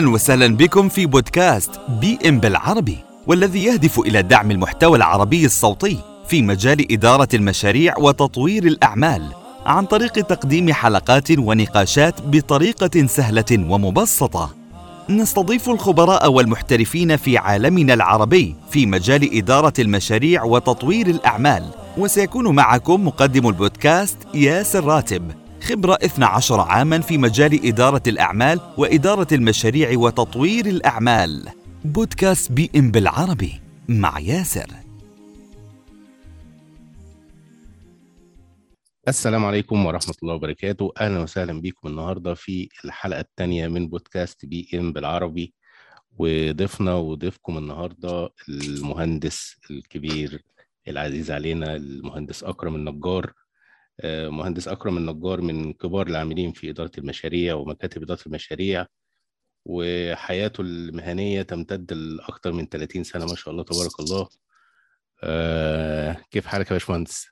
أهلا وسهلا بكم في بودكاست بي إم بالعربي والذي يهدف إلى دعم المحتوى العربي الصوتي في مجال إدارة المشاريع وتطوير الأعمال عن طريق تقديم حلقات ونقاشات بطريقة سهلة ومبسطة. نستضيف الخبراء والمحترفين في عالمنا العربي في مجال إدارة المشاريع وتطوير الأعمال وسيكون معكم مقدم البودكاست ياسر راتب خبرة 12 عاما في مجال إدارة الأعمال وإدارة المشاريع وتطوير الأعمال. بودكاست بي إم بالعربي مع ياسر. السلام عليكم ورحمة الله وبركاته. أهلا وسهلا بكم النهاردة في الحلقة الثانية من بودكاست بي إم بالعربي. وضيفنا وضيفكم النهاردة المهندس الكبير العزيز علينا المهندس أكرم النجار. مهندس أكرم النجار من كبار العاملين في إدارة المشاريع ومكاتب إدارة المشاريع وحياته المهنية تمتد لأكثر من 30 سنة ما شاء الله تبارك الله. آه، كيف حالك يا باشمهندس؟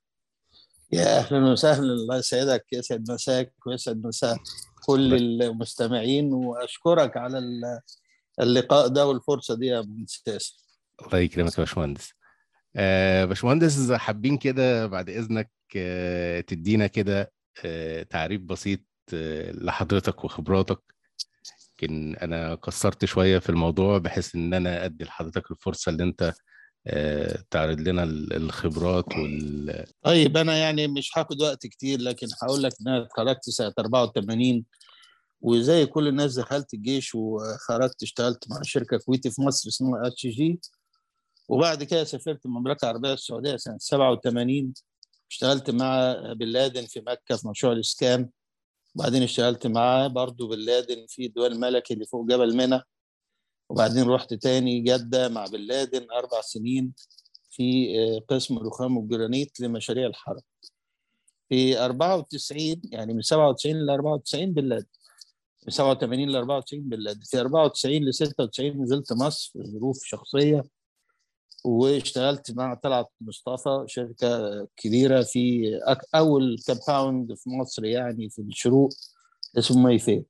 يا أهلا وسهلا. الله يسعدك يسعد مساك ويسعد مساء كل المستمعين وأشكرك على اللقاء ده والفرصة دي يا مهندس الله يكرمك يا باشمهندس. آه باشمهندس حابين كده بعد إذنك آه تدينا كده آه تعريف بسيط آه لحضرتك وخبراتك. يمكن أنا قصرت شوية في الموضوع بحيث إن أنا أدي لحضرتك الفرصة اللي أنت آه تعرض لنا الخبرات وال طيب أنا يعني مش هاخد وقت كتير لكن هقول لك إن أنا اتخرجت سنة 84 وزي كل الناس دخلت الجيش وخرجت اشتغلت مع شركة كويتي في مصر اسمها HG. وبعد كده سافرت المملكة العربية السعودية سنة 87 اشتغلت مع بن لادن في مكة في مشروع الإسكان. وبعدين اشتغلت معاه برضه بن لادن في الدول الملكي اللي فوق جبل منى. وبعدين رحت تاني جدة مع بن لادن أربع سنين في قسم الرخام والجرانيت لمشاريع الحرم في 94 يعني من 97 ل 94 بن لادن. من 87 ل 94 بن لادن. في 94 ل 96 نزلت مصر في ظروف شخصية. واشتغلت مع طلعت مصطفى شركة كبيرة في أول compound في مصر يعني في الشروق اسمه Mayfair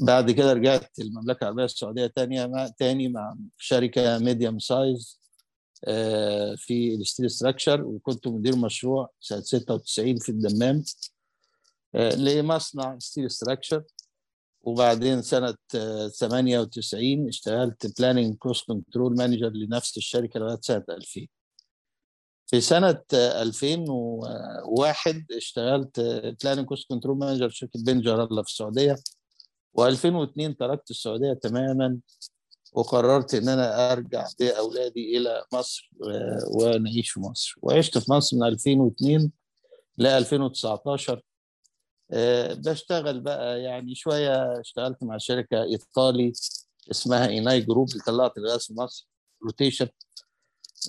بعد كده رجعت المملكة العربية السعودية تانية مع تاني مع شركة medium size في ال steel structure وكنت مدير مشروع سنة 96 في الدمام. لمصنع steel structure وبعدين سنة 98 اشتغلت planning cost control manager لنفس الشركة لغاية سنة 2000 في سنة 2001 اشتغلت planning cost control manager شركة بن لادن في السعودية. و2002 تركت السعودية تماما وقررت إن أنا أرجع بأولادي إلى مصر ونعيش في مصر. وعشت في مصر من 2002 ل 2019 بشتغل بقى يعني شوية اشتغلت مع شركة إيطالي اسمها Eni Group اللي طلعت الغاز في مصر rotation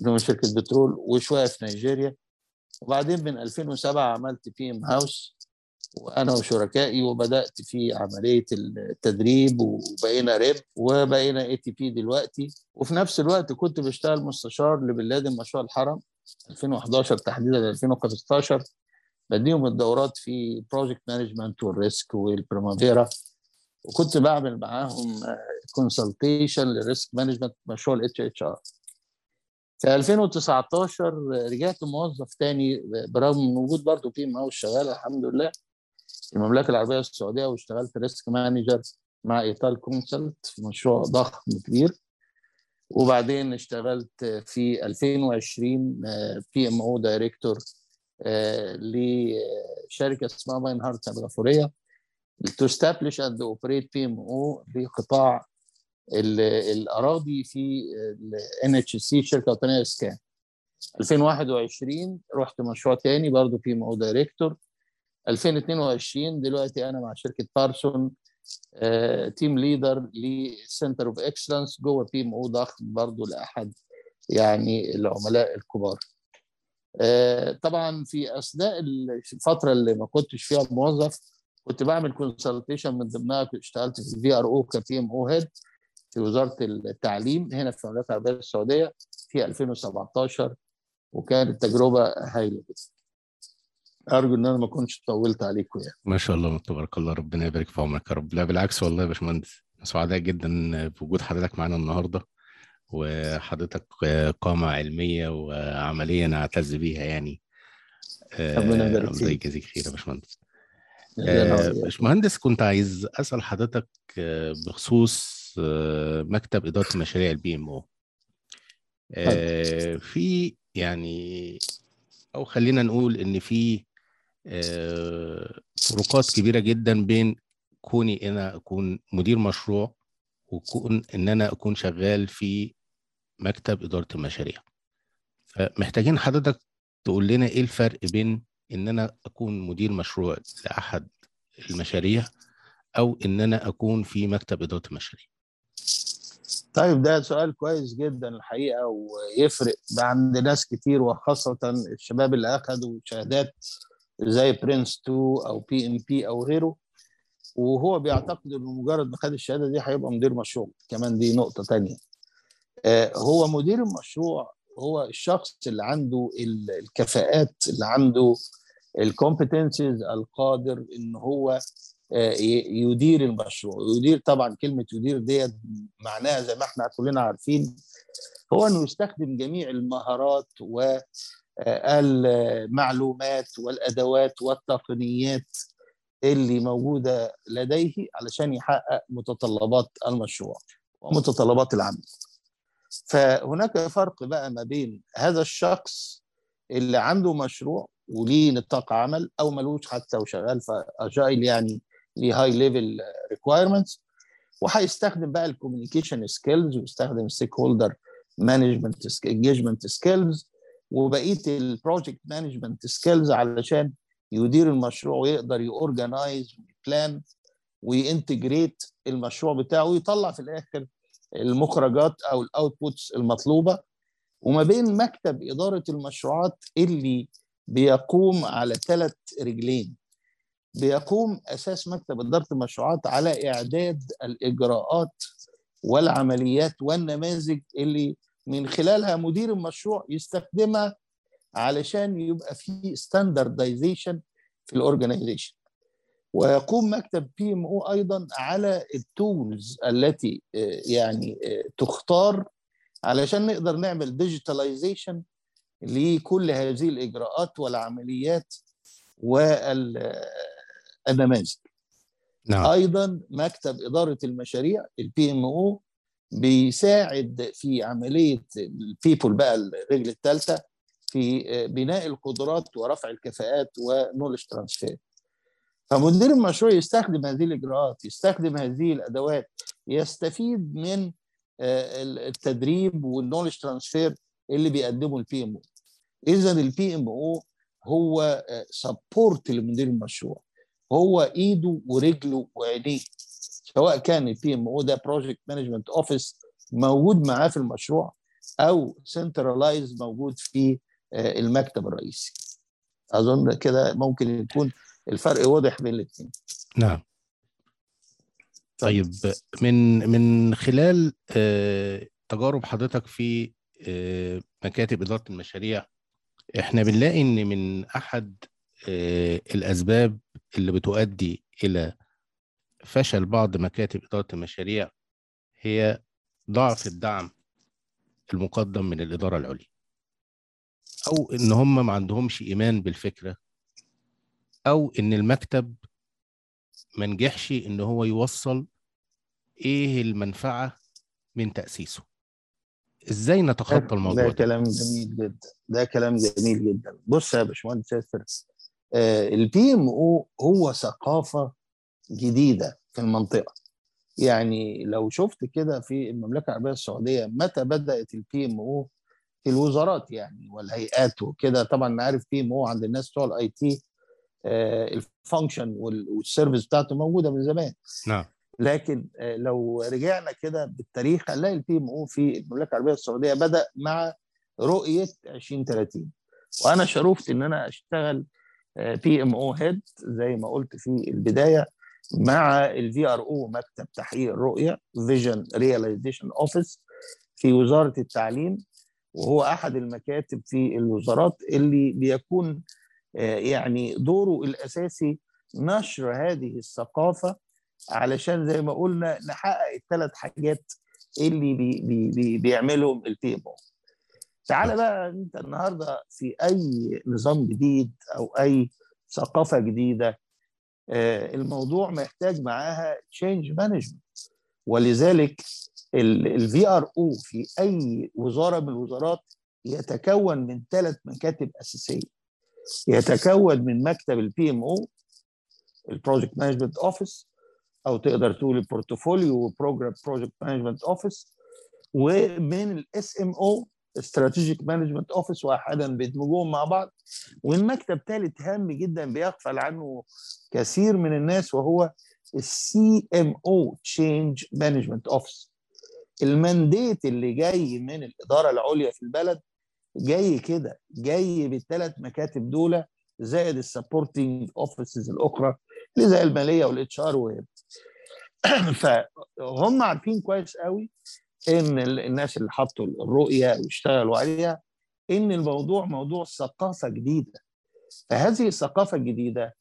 اللي شركة بترول وشوية في نيجيريا. وبعدين من 2007 عملت PM House وأنا وشركائي وبدأت في عملية التدريب وبقينا REP وبقينا ATP دلوقتي. وفي نفس الوقت كنت بشتغل مستشار لبن لادن مشروع الحرم 2011 تحديدا 2015 بديهم الدورات في project management وال risk وال Primavera وكنت بعمل معاهم consultation لل risk management مشروع ال HHR في 2019 رجعت موظف تاني برغم من وجود برضه PM شغال الحمد لله. في المملكة العربية السعودية واشتغلت risk manager مع Italconsult في مشروع ضخم كبير. وبعدين اشتغلت في 2020 PMO director لشركة اسمها Meinhardt السنغافوريه to establish and operate PMO لقطاع الأراضي في ال NHC الشركة الوطنيه اسكان 2021 رحت مشروع تاني برضه PMO director 2022 دلوقتي أنا مع شركة Parsons team leader ل center of excellence جوه PMO ضخم برضه لأحد يعني العملاء الكبار. طبعا في أثناء الفترة اللي ما كنتش فيها موظف كنت بعمل consultation من ضمنها اشتغلت في ال VRO ك PMO head في وزارة التعليم هنا في المملكه العربيه السعودية في 2017 وكانت تجربه هايلة أرجو إن أنا ما كنتش طولت عليكم يعني. ما شاء الله تبارك الله ربنا يبارك في عمرك يا رب. لا بالعكس والله يا باشمهندس سعداء جدا بوجود حضرتك معانا النهارده. وحضرتك قامة علمية وعملية نعتز بيها يعني ربنا يبارك الله فيك. يجازيك خير يا باشمهندس آه،. باشمهندس كنت عايز أسأل حضرتك آه، بخصوص آه، مكتب إدارة مشاريع ال PMO في يعني أو خلينا نقول إن في آه، فروقات كبيرة جدا بين كوني أنا أكون مدير مشروع وكون إن أنا أكون شغال في مكتب إدارة المشاريع. فمحتاجين حضرتك تقول لنا إيه الفرق بين إن أنا أكون مدير مشروع لأحد المشاريع أو إن أنا أكون في مكتب إدارة المشاريع؟ طيب ده سؤال كويس جدا الحقيقة ويفرق ده عند ناس كتير وخاصه الشباب اللي اخذوا شهادات زي PRINCE2 أو PMP أو غيره وهو بيعتقد إنه مجرد ما خد الشهادة دي هيبقى مدير مشروع. كمان دي نقطة تانية. هو مدير المشروع هو الشخص اللي عنده ال- الكفاءات اللي عنده الكومبتنسز القادر إن هو آه، يدير المشروع يدير طبعا كلمة يدير ديت معناها زي ما إحنا كلنا عارفين هو إنه يستخدم جميع المهارات والمعلومات والأدوات والتقنيات اللي موجودة لديه علشان يحقق متطلبات المشروع ومتطلبات العمل. فهناك فرق بقى ما بين هذا الشخص اللي عنده مشروع وليه نطاق عمل أو ملوش حتى وشغال في agile يعني ليه high level requirements وهيستخدم بقى ال communication skills ويستخدم ال stakeholder management engagement skills وبقية ال project management skills علشان يدير المشروع ويقدر ي organize وي plan وي integrate المشروع بتاعه ويطلع في الآخر المخرجات أو ال outputs المطلوبة. وما بين مكتب إدارة المشروعات اللي بيقوم على ثلاث رجلين. بيقوم أساس مكتب إدارة المشروعات على إعداد الإجراءات والعمليات والنماذج اللي من خلالها مدير المشروع يستخدمها علشان يبقى في standardization في ال organization ويقوم مكتب PMO أيضا على ال tools التي آه، يعني آه، تختار علشان نقدر نعمل digitalization لكل هذه الإجراءات والعمليات والنماذج نعم. أيضا مكتب إدارة المشاريع ال PMO بيساعد في عملية ال people بقى الرجل الثالثه في بناء القدرات ورفع الكفاءات و knowledge transfer فمدير المشروع يستخدم هذه الإجراءات يستخدم هذه الأدوات يستفيد من آه، التدريب وال knowledge transfer اللي بيقدمه ال PMO اذا ال PMO هو support لمدير المشروع. هو إيده ورجله وعينيه. سواء كان ال PMO ده project management office موجود معاه في المشروع أو سنترلايز موجود في آه، المكتب الرئيسي. أظن كده ممكن يكون الفرق واضح بين الاثنين نعم. طيب من من خلال آه، تجارب حضرتك في آه، مكاتب إدارة المشاريع إحنا بنلاقي إن من أحد آه، الأسباب اللي بتؤدي إلى فشل بعض مكاتب إدارة المشاريع هي ضعف الدعم المقدم من الإدارة العليا أو إن هم ما عندهمش إيمان بالفكرة أو إن المكتب ما نجحش إن هو يوصل إيه المنفعة من تأسيسه. إزاي نتخطى الموضوع ده ده؟ كلام جميل جدا. ده كلام جميل جدا. بص يا باشمهندس ياسر ال PMO هو ثقافة جديدة في المنطقة. يعني لو شفت كده في المملكة العربية السعودية متى بدأت ال PMO في الوزارات يعني والهيئات وكده. طبعا عارف PMO عند الناس بتوع ال IT ال function وال service بتاعته موجودة من زمان. نعم. لكن آه، لو رجعنا كده بالتاريخ هنلاقي ال PMO في المملكة العربية السعودية بدأ مع رؤية 2030 وأنا شرفت إن أنا أشتغل PMO head زي ما قلت في البداية مع ال VRO مكتب تحقيق الرؤية vision realization office في وزارة التعليم وهو أحد المكاتب في الوزارات اللي بيكون آه، يعني دوره الأساسي نشر هذه الثقافة علشان زي ما قلنا نحقق الثلاث حاجات اللي بي بي بي بيعملهم ال PMO تعالى بقى أنت النهارده في أي نظام جديد أو أي ثقافة جديدة آه، الموضوع محتاج معاها change management ولذلك ال VRO في أي وزارة من الوزارات يتكون من ثلاث مكاتب أساسية. يتكون من مكتب ال PMO البروجكت مانجمنت اوفيس أو تقدر تقول ال portfolio و program project management office ومن ال SMO strategic management office واحدا بيدمجوهم مع بعض. والمكتب ثالث هام جدا بيغفل عنه كثير من الناس وهو ال CMO change management office ال mandate اللي جاي من الإدارة العليا في البلد جاي كده جاي بالثلاث مكاتب دول زائد ال supporting offices الأخرى اللي زي المالية وال HR فهم عارفين كويس قوي إن الناس اللي حطوا الرؤية واشتغلوا عليها إن الموضوع موضوع ثقافة جديدة. فهذه الثقافة الجديدة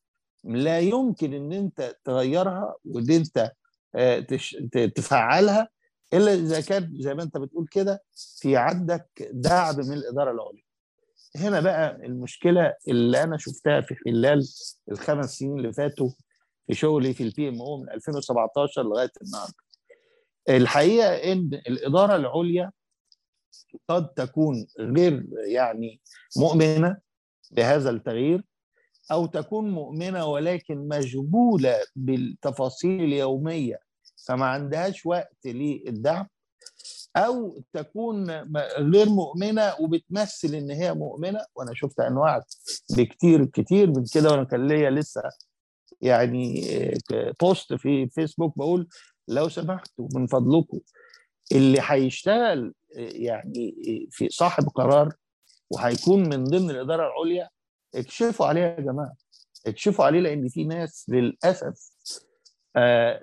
لا يمكن إن أنت تغيرها وإن أنت تفعلها إلا إذا كان زي ما أنت بتقول كده في عندك دعم من الإدارة العليا. هنا بقى المشكلة اللي أنا شفتها في خلال الخمس سنين اللي فاتوا في شغلي في البي ام أو من 2017 لغاية النهارده. الحقيقة إن الإدارة العليا قد تكون غير يعني مؤمنة بهذا التغيير أو تكون مؤمنة ولكن مشغوله بالتفاصيل اليومية فما عندهاش وقت للدعم أو تكون غير مؤمنة وبتمثل إن هي مؤمنة. وأنا شفت أنواع بكتير كتير من كده وأنا كان ليا لسه يعني بوست في فيسبوك بقول لو سمحتوا من فضلكم اللي هيشتغل يعني في صاحب قرار وهيكون من ضمن الإدارة العليا اكشفوا عليه يا جماعة. اكشفوا عليه لأن في ناس للأسف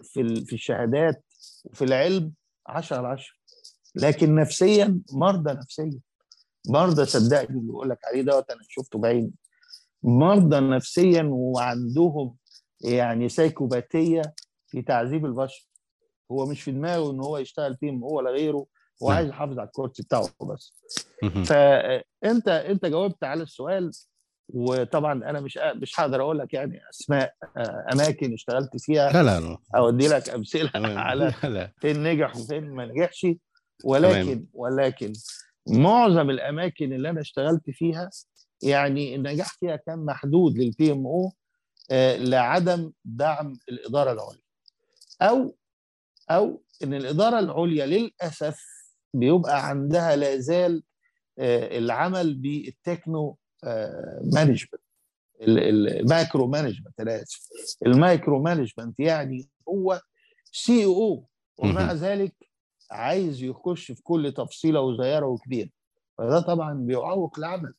في في الشهادات وفي العلم 10 على 10 لكن نفسيا مرضى نفسيا. مرضى صدقني اللي بقول لك عليه دوت أنا شفته بعيني. مرضى نفسيا وعندهم يعني سايكوباتيه في تعذيب البشر. هو مش في دماغه إن هو يشتغل فيهم هو ولا غيره. هو عايز يحافظ على الكورس بتاعه بس. فانت أنت جاوبت على السؤال وطبعا أنا مش مش هقدر أقول لك يعني أسماء أماكن اشتغلت فيها. لا لا لا. أودي لك أمثلة على فين نجح وفين ما نجحش. ولكن تمام. ولكن معظم الأماكن اللي أنا اشتغلت فيها يعني النجاح فيها كان محدود للبي ام أو لعدم دعم الإدارة العليا. أو أو إن الإدارة العليا للأسف بيبقى عندها لا زال العمل بالتكنو management ال micromanagement أنا آسف. ال micromanagement يعني هو CEO ومع مهم. ذلك عايز يخش في كل تفصيلة وصغيره وكبيرة. فده طبعا بيعوق العمل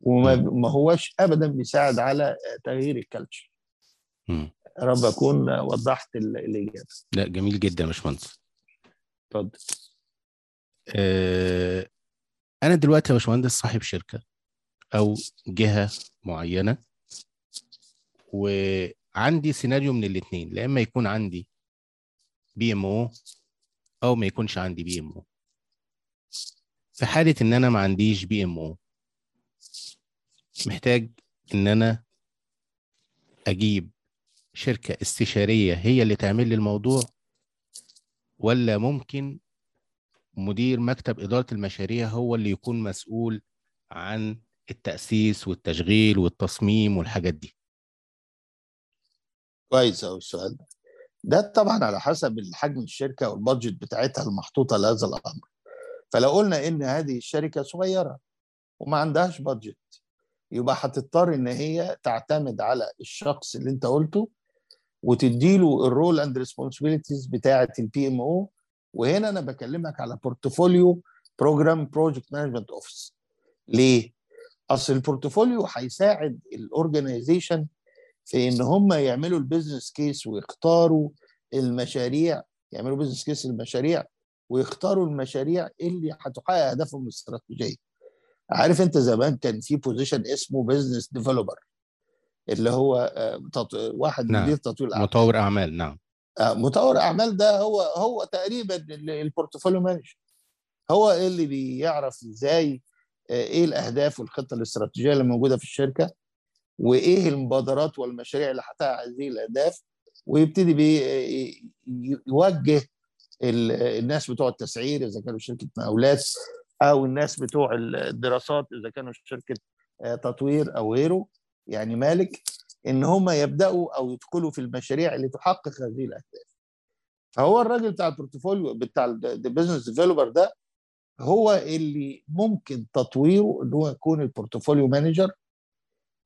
وما ما هوش ابدا بيساعد على تغيير ال culture. رب أكون وضحت ال- الإجابة. لا جميل جدا يا باشمهندس. اتفضل. آه، أنا دلوقتي يا باشمهندس صاحب شركة. أو جهة معينة. وعندي سيناريو من الاثنين لا إما يكون عندي PMO أو ما يكونش عندي PMO. في حالة إن أنا ما عنديش PMO محتاج إن أنا أجيب شركة استشارية هي اللي تعمل لي الموضوع ولا ممكن مدير مكتب إدارة المشاريع هو اللي يكون مسؤول عن التأسيس والتشغيل والتصميم والحاجات دي. كويس قوي السؤال ده. طبعا على حسب حجم الشركة والبادجت بتاعتها المحطوطة لهذا الأمر. فلو قلنا إن هذه الشركة صغيرة وما عندهاش بادجت يبقى هتضطر إن هي تعتمد على الشخص اللي أنت قلته وتديله ال role and responsibilities بتاعة ال PMO وهنا أنا بكلمك على portfolio, program, project management office ليه؟ أصل ال portfolio هيساعد ال organization في إن هم يعملوا ال business case ويختاروا المشاريع يعملوا business case المشاريع ويختاروا المشاريع اللي هتحقق أهدافهم الاستراتيجية. عارف أنت زمان كان في position اسمه business developer اللي هو آه، تط... واحد نعم. مدير تطوير الأعمال. مطور أعمال نعم. آه، مطور أعمال ده هو هو تقريبا ال- ال portfolio manager هو اللي بيعرف إزاي إيه الأهداف والخطة الاستراتيجية اللي موجودة في الشركة؟ وإيه المبادرات والمشاريع اللي هتحقق هذه الأهداف؟ ويبتدي يوجه ال- الناس بتوع التسعير إذا كانوا شركة مقاولات أو الناس بتوع الدراسات إذا كانوا شركة آه، تطوير أو غيره. يعني مالك إن هم يبدأوا أو يدخلوا في المشاريع اللي تحقق هذه الأهداف. فهو الراجل بتاع ال portfolio بتاع ال business developer ده هو اللي ممكن تطويره ان هو يكون ال portfolio manager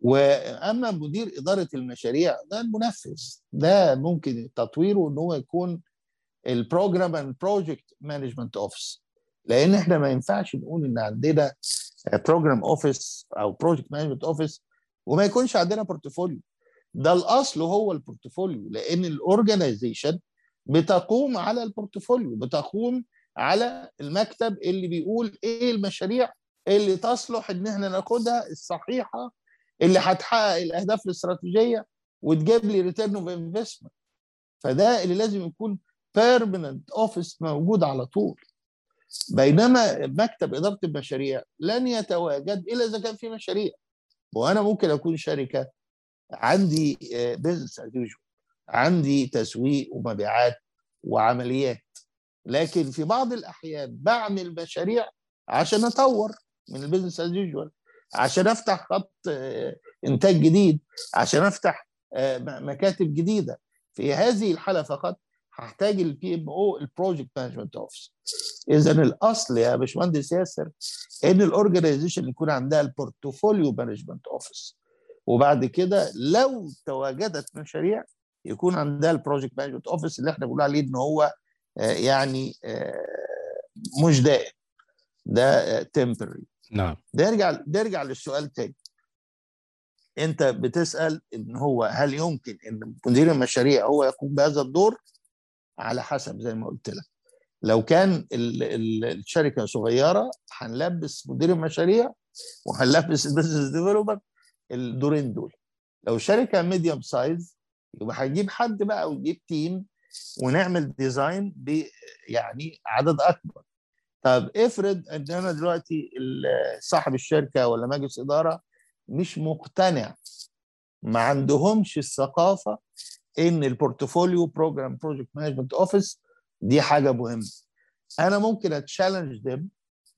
وأما مدير إدارة المشاريع ده المنفذ. ده ممكن تطويره إن هو يكون ال program and project management office لأن إحنا ما ينفعش نقول إن عندنا program office أو project management office وما يكونش عندنا portfolio ده الأصل هو ال portfolio لأن ال organization بتقوم على ال portfolio بتقوم على المكتب اللي بيقول إيه المشاريع اللي تصلح إن إحنا ناخدها الصحيحة اللي هتحقق الأهداف الاستراتيجية وتجيب لي return of investment فده اللي لازم يكون permanent office موجود على طول. بينما مكتب إدارة المشاريع لن يتواجد إلا إذا كان في مشاريع. وأنا ممكن أكون شركة عندي business as عندي تسويق ومبيعات وعمليات. لكن في بعض الأحيان بعمل مشاريع عشان أطور من ال business as usual عشان أفتح خط آه، إنتاج جديد عشان أفتح آه، مكاتب جديدة. في هذه الحالة فقط هحتاج ال PMO ال project management office اذا الأصل يا باشمهندس ياسر إن ال organization يكون عندها ال portfolio management office وبعد كده لو تواجدت مشاريع يكون عندها ال project management office اللي إحنا بنقول عليه إن هو يعني آه، مش دائم. ده temporary نعم. نرجع نرجع للسؤال تاني. انت بتسأل إن هو هل يمكن إن مدير المشاريع هو يقوم بهذا الدور؟ على حسب زي ما قلت لك. لو كان ال ال الشركة صغيرة هنلبس مدير المشاريع وهنلبس ال business developer الدورين دول. لو شركة medium size يبقى هنجيب حد بقى ويجيب team ونعمل design ب يعني عدد أكبر. طب افرض إن أنا دلوقتي صاحب الشركة ولا مجلس إدارة مش مقتنع ما عندهمش الثقافة إن ال portfolio, program, project management office دي حاجة مهمة. أنا ممكن أ challenge them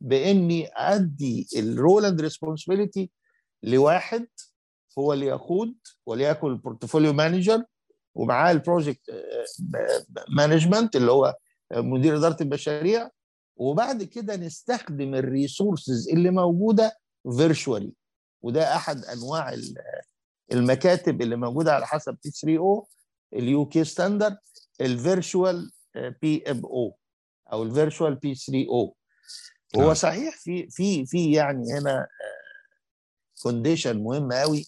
بإني أدي ال role and responsibility لواحد هو اللي يقود وليكن ال portfolio manager ومعاه ال project management اللي هو مدير إدارة المشاريع. وبعد كده نستخدم ال resources اللي موجودة virtually وده أحد أنواع ال- المكاتب اللي موجودة على حسب P3O ال UK standard ال virtual PMO أو ال virtual P3O هو نعم. صحيح في في في يعني هنا condition مهم قوي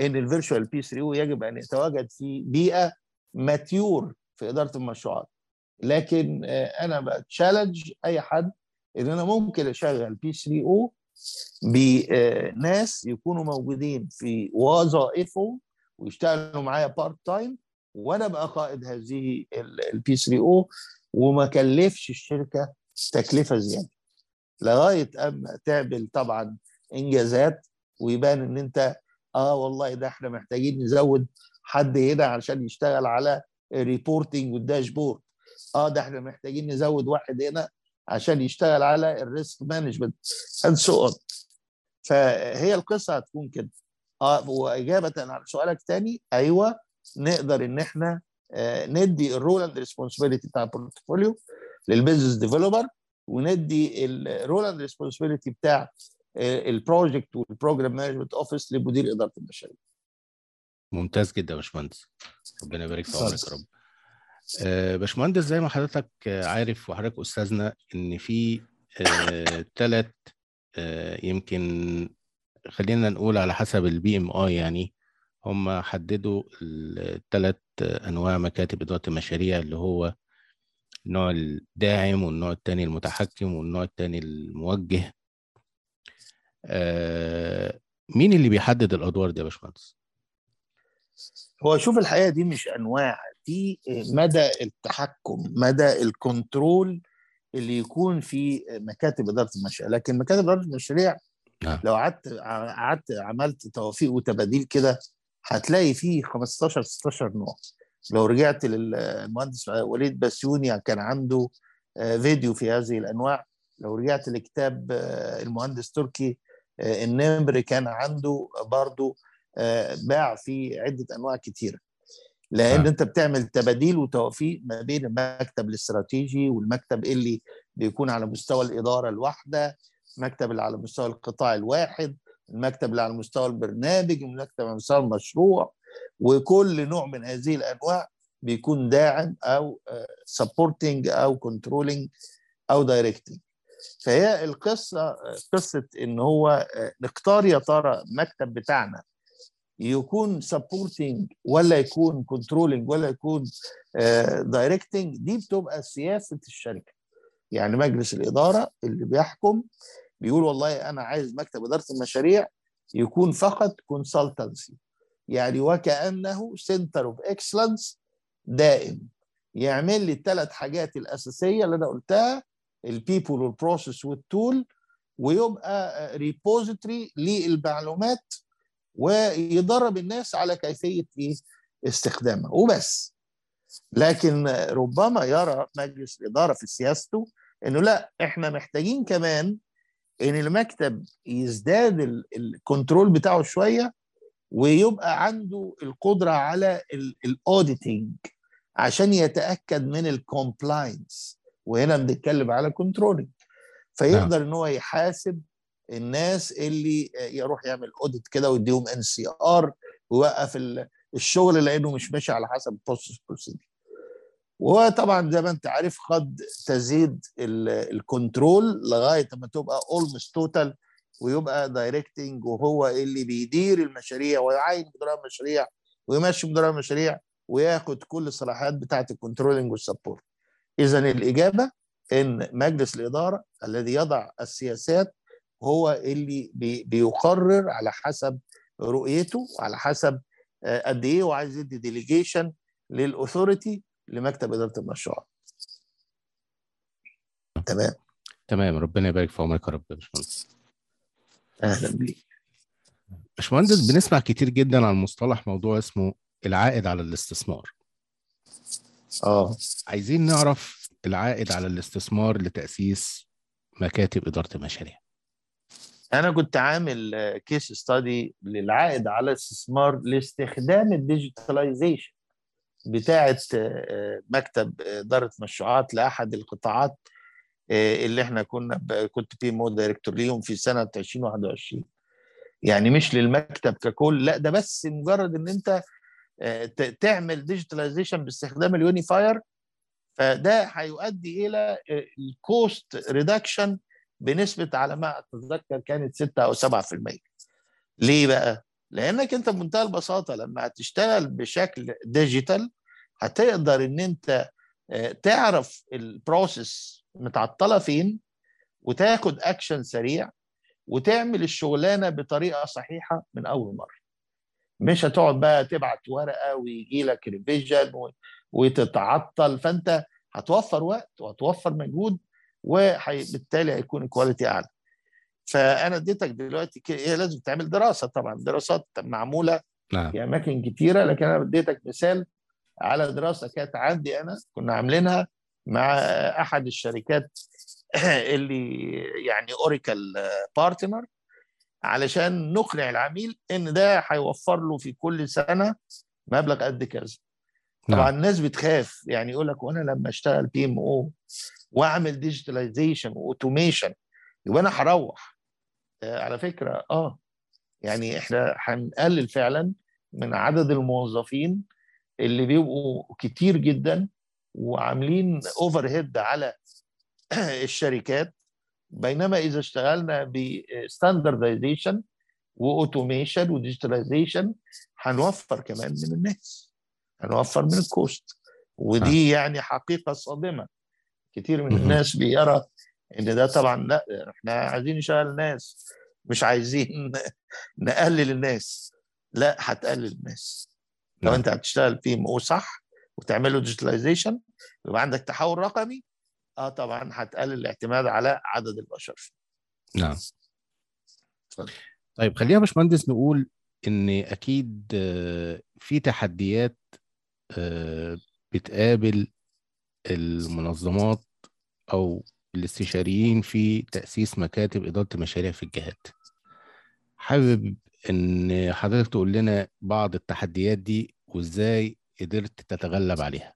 إن ال virtual P3O يجب أن يتواجد في بيئة mature في إدارة المشروعات. لكن آه، أنا ب challenge أي حد إن أنا ممكن أشغل P3O بناس يكونوا موجودين في وظائفهم ويشتغلوا معايا part time وأنا ابقى قائد هذه ال P3O وما كلفش الشركة تكلفة زيادة. لغاية أما تعمل طبعا إنجازات ويبان إن أنت آه والله ده إحنا محتاجين نزود حد هنا عشان يشتغل على ال reporting وال dashboard آه ده إحنا محتاجين نزود واحد هنا عشان يشتغل على ال risk management and so on فهي القصة هتكون كده. آه وإجابة على سؤالك تاني أيوه نقدر إن إحنا آه ندي ال role and responsibility بتاع ال portfolio لل business developer وندي ال role and responsibility بتاع ال project وال program management office لمدير إدارة المشاريع. ممتاز جدا يا باشمهندس. ربنا يبارك في عمرك يا. رب. آه، باشمهندس زي ما حضرتك آه، عارف وحضرتك أستاذنا إن في ثلاث يمكن خلينا نقول على حسب ال PMI يعني هم حددوا الثلاث أنواع مكاتب إدارة المشاريع اللي هو النوع الداعم والنوع الثاني المتحكم والنوع الثاني الموجه. آه، مين اللي بيحدد الأدوار دي يا باشمهندس؟ هو شوف الحقيقة دي مش أنواع في مدى التحكم مدى الكنترول اللي يكون في مكاتب إدارة المشاريع لكن مكاتب إدارة المشاريع نعم. لو قعدت قعدت عملت توافيق وتباديل كده هتلاقي فيه 15 16 نوع لو رجعت للمهندس وليد بسيوني كان عنده آه، فيديو في هذه الأنواع لو رجعت لكتاب آه، المهندس تركي النمر كان عنده برضو آه، باع في عدة أنواع كتيرة. لأن آه. أنت بتعمل تباديل وتوافيق ما بين المكتب الاستراتيجي والمكتب اللي بيكون على مستوى الإدارة الواحدة المكتب اللي على مستوى القطاع الواحد المكتب اللي على مستوى البرنامج المكتب على مستوى المشروع. وكل نوع من هذه الأنواع بيكون داعم أو supporting أو controlling أو directing فهي القصة آه، قصة إن هو آه، نختار يا ترى المكتب بتاعنا يكون supporting ولا يكون controlling ولا يكون directing دي بتبقى سياسة الشركة. يعني مجلس الإدارة اللي بيحكم بيقول والله أنا عايز مكتب إدارة المشاريع يكون فقط consultancy يعني وكأنه center of excellence دائم. يعمل لي الثلاث حاجات الأساسية اللي أنا قلتها ال people وال process وال tool ويبقى repository للمعلومات ويدرب الناس على كيفية إيه استخدامها. وبس. لكن ربما يرى مجلس الإدارة في سياسته إنه لا إحنا محتاجين كمان إن المكتب يزداد ال- ال control بتاعه شوية ويبقى عنده القدرة على ال auditing عشان يتأكد من ال compliance وهنا بنتكلم على controlling فيقدر إن هو يحاسب الناس اللي يروح يعمل audit كده ويديهم NCR ويوقف ال- الشغل لأنه مش ماشي على حسب ال process procedure وهو طبعا زي ما أنت عارف قد تزيد ال- ال control لغاية ما تبقى almost total ويبقى directing وهو اللي بيدير المشاريع ويعين مدراء المشاريع ويمشي مدراء المشاريع وياخد كل الصلاحيات بتاعة ال controlling وال support اذا الإجابة إن مجلس الإدارة الذي يضع السياسات هو اللي بي بيقرر على حسب رؤيته على حسب آه، قد إيه هو عايز يدي delegation لل authority لمكتب إدارة المشروع. تمام؟ تمام ربنا يبارك في عمرك يا رب يا باشمهندس. أهلا بيك. باشمهندس بنسمع كتير جدا عن مصطلح موضوع اسمه العائد على الاستثمار. آه. عايزين نعرف العائد على الاستثمار لتأسيس مكاتب إدارة المشاريع. أنا كنت عامل case study للعائد على الاستثمار لاستخدام ال digitalization بتاعه آه، مكتب إدارة مشروعات لأحد القطاعات آه، اللي إحنا كنا كنت PMO director ليهم في سنة 2021 يعني مش للمكتب ككل لأ ده بس مجرد إن أنت تعمل digitalization باستخدام ال Unifier فده هيؤدي إلى ال cost reduction بنسبة على ما أتذكر كانت 6 أو 7% ليه بقى؟ لأنك أنت بمنتهى البساطة لما هتشتغل بشكل digital هتقدر إن أنت آه، تعرف ال process متعطلة فين وتاخد اكشن سريع وتعمل الشغلانة بطريقة صحيحة من أول مرة مش هتقعد بقى تبعت ورقة ويجي لك revision وتتعطل. فأنت هتوفر وقت وهتوفر مجهود وبالتالي هيكون ال quality أعلى. فأنا اديتك دلوقتي هي لازم تعمل دراسة طبعا. دراسات معمولة نعم. في أماكن كتيرة. لكن أنا اديتك مثال على دراسة كانت عندي أنا كنا عاملينها مع أحد الشركات اللي يعني Oracle partner علشان نقنع العميل إن ده هيوفر له في كل سنة مبلغ قد كذا. طبعا نعم الناس بتخاف يعني يقول لك وأنا لما أشتغل PMO وأعمل digitalization و automation يبقى أنا هروح. آه، على فكرة آه. يعني إحنا هنقلل فعلا من عدد الموظفين اللي بيبقوا كتير جدا وعاملين overhead على الشركات. بينما إذا اشتغلنا ب standardization و automation و digitalization هنوفر كمان من الناس هنوفر من ال cost ودي يعني حقيقة صادمة. كتير من. الناس بيرى إن ده طبعا لا إحنا عايزين نشغل ناس مش عايزين نقلل الناس. لا هتقلل الناس. لو نعم. أنت هتشتغل PMO صح وتعمل له digitalization يبقى عندك تحول رقمي آه طبعا هتقلل الاعتماد على عدد البشر. نعم. اتفضل. طيب خلينا يا باشمهندس نقول إن أكيد آه، في تحديات آه، بتقابل المنظمات أو الاستشاريين في تأسيس مكاتب إدارة المشاريع في الجهات. حابب إن حضرتك تقول لنا بعض التحديات دي وإزاي قدرت تتغلب عليها.